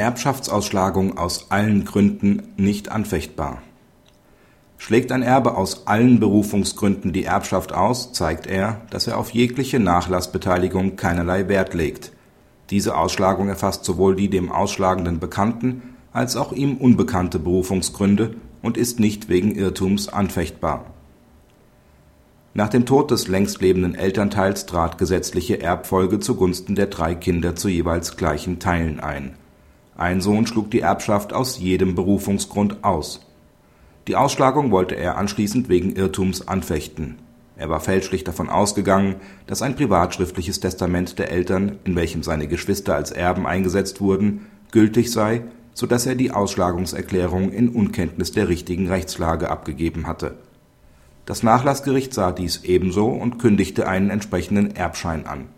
Erbschaftsausschlagung aus allen Gründen nicht anfechtbar. Schlägt ein Erbe aus allen Berufungsgründen die Erbschaft aus, zeigt er, dass er auf jegliche Nachlassbeteiligung keinerlei Wert legt. Diese Ausschlagung erfasst sowohl die dem Ausschlagenden bekannten als auch ihm unbekannte Berufungsgründe und ist nicht wegen Irrtums anfechtbar. Nach dem Tod des längst lebenden Elternteils trat gesetzliche Erbfolge zugunsten der drei Kinder zu jeweils gleichen Teilen ein. Ein Sohn schlug die Erbschaft aus jedem Berufungsgrund aus. Die Ausschlagung wollte er anschließend wegen Irrtums anfechten. Er war fälschlich davon ausgegangen, dass ein privatschriftliches Testament der Eltern, in welchem seine Geschwister als Erben eingesetzt wurden, gültig sei, so dass er die Ausschlagungserklärung in Unkenntnis der richtigen Rechtslage abgegeben hatte. Das Nachlassgericht sah dies ebenso und kündigte einen entsprechenden Erbschein an.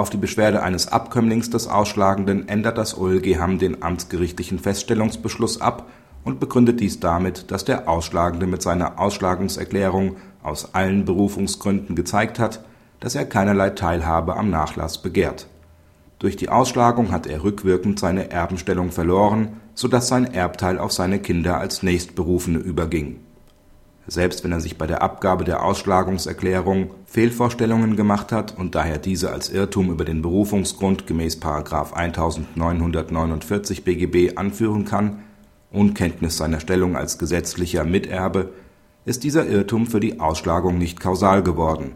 Auf die Beschwerde eines Abkömmlings des Ausschlagenden ändert das OLG Hamm den amtsgerichtlichen Feststellungsbeschluss ab und begründet dies damit, dass der Ausschlagende mit seiner Ausschlagungserklärung aus allen Berufungsgründen gezeigt hat, dass er keinerlei Teilhabe am Nachlass begehrt. Durch die Ausschlagung hat er rückwirkend seine Erbenstellung verloren, so dass sein Erbteil auf seine Kinder als Nächstberufene überging. Selbst wenn er sich bei der Abgabe der Ausschlagungserklärung Fehlvorstellungen gemacht hat und daher diese als Irrtum über den Berufungsgrund gemäß § 1949 BGB anführen kann Unkenntnis seiner Stellung als gesetzlicher Miterbe, ist dieser Irrtum für die Ausschlagung nicht kausal geworden.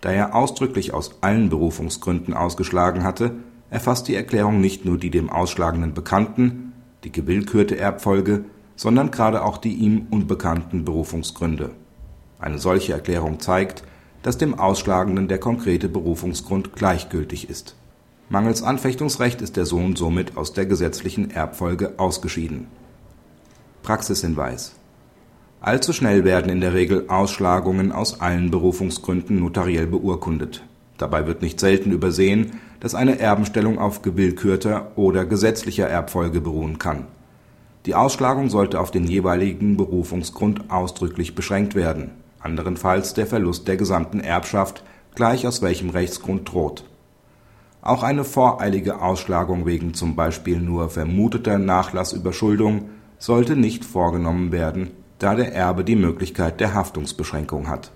Da er ausdrücklich aus allen Berufungsgründen ausgeschlagen hatte, erfasst die Erklärung nicht nur die dem Ausschlagenden bekannten, die gewillkürte Erbfolge, sondern gerade auch die ihm unbekannten Berufungsgründe. Eine solche Erklärung zeigt, dass dem Ausschlagenden der konkrete Berufungsgrund gleichgültig ist. Mangels Anfechtungsrecht ist der Sohn somit aus der gesetzlichen Erbfolge ausgeschieden Praxishinweis Allzu schnell werden in der Regel Ausschlagungen aus allen Berufungsgründen notariell beurkundet. Dabei wird nicht selten übersehen, dass eine Erbenstellung auf gewillkürter oder gesetzlicher Erbfolge beruhen kann. Die Ausschlagung sollte auf den jeweiligen Berufungsgrund ausdrücklich beschränkt werden, anderenfalls der Verlust der gesamten Erbschaft, gleich aus welchem Rechtsgrund droht. Auch eine voreilige Ausschlagung wegen zum Beispiel nur vermuteter Nachlassüberschuldung sollte nicht vorgenommen werden, da der Erbe die Möglichkeit der Haftungsbeschränkung hat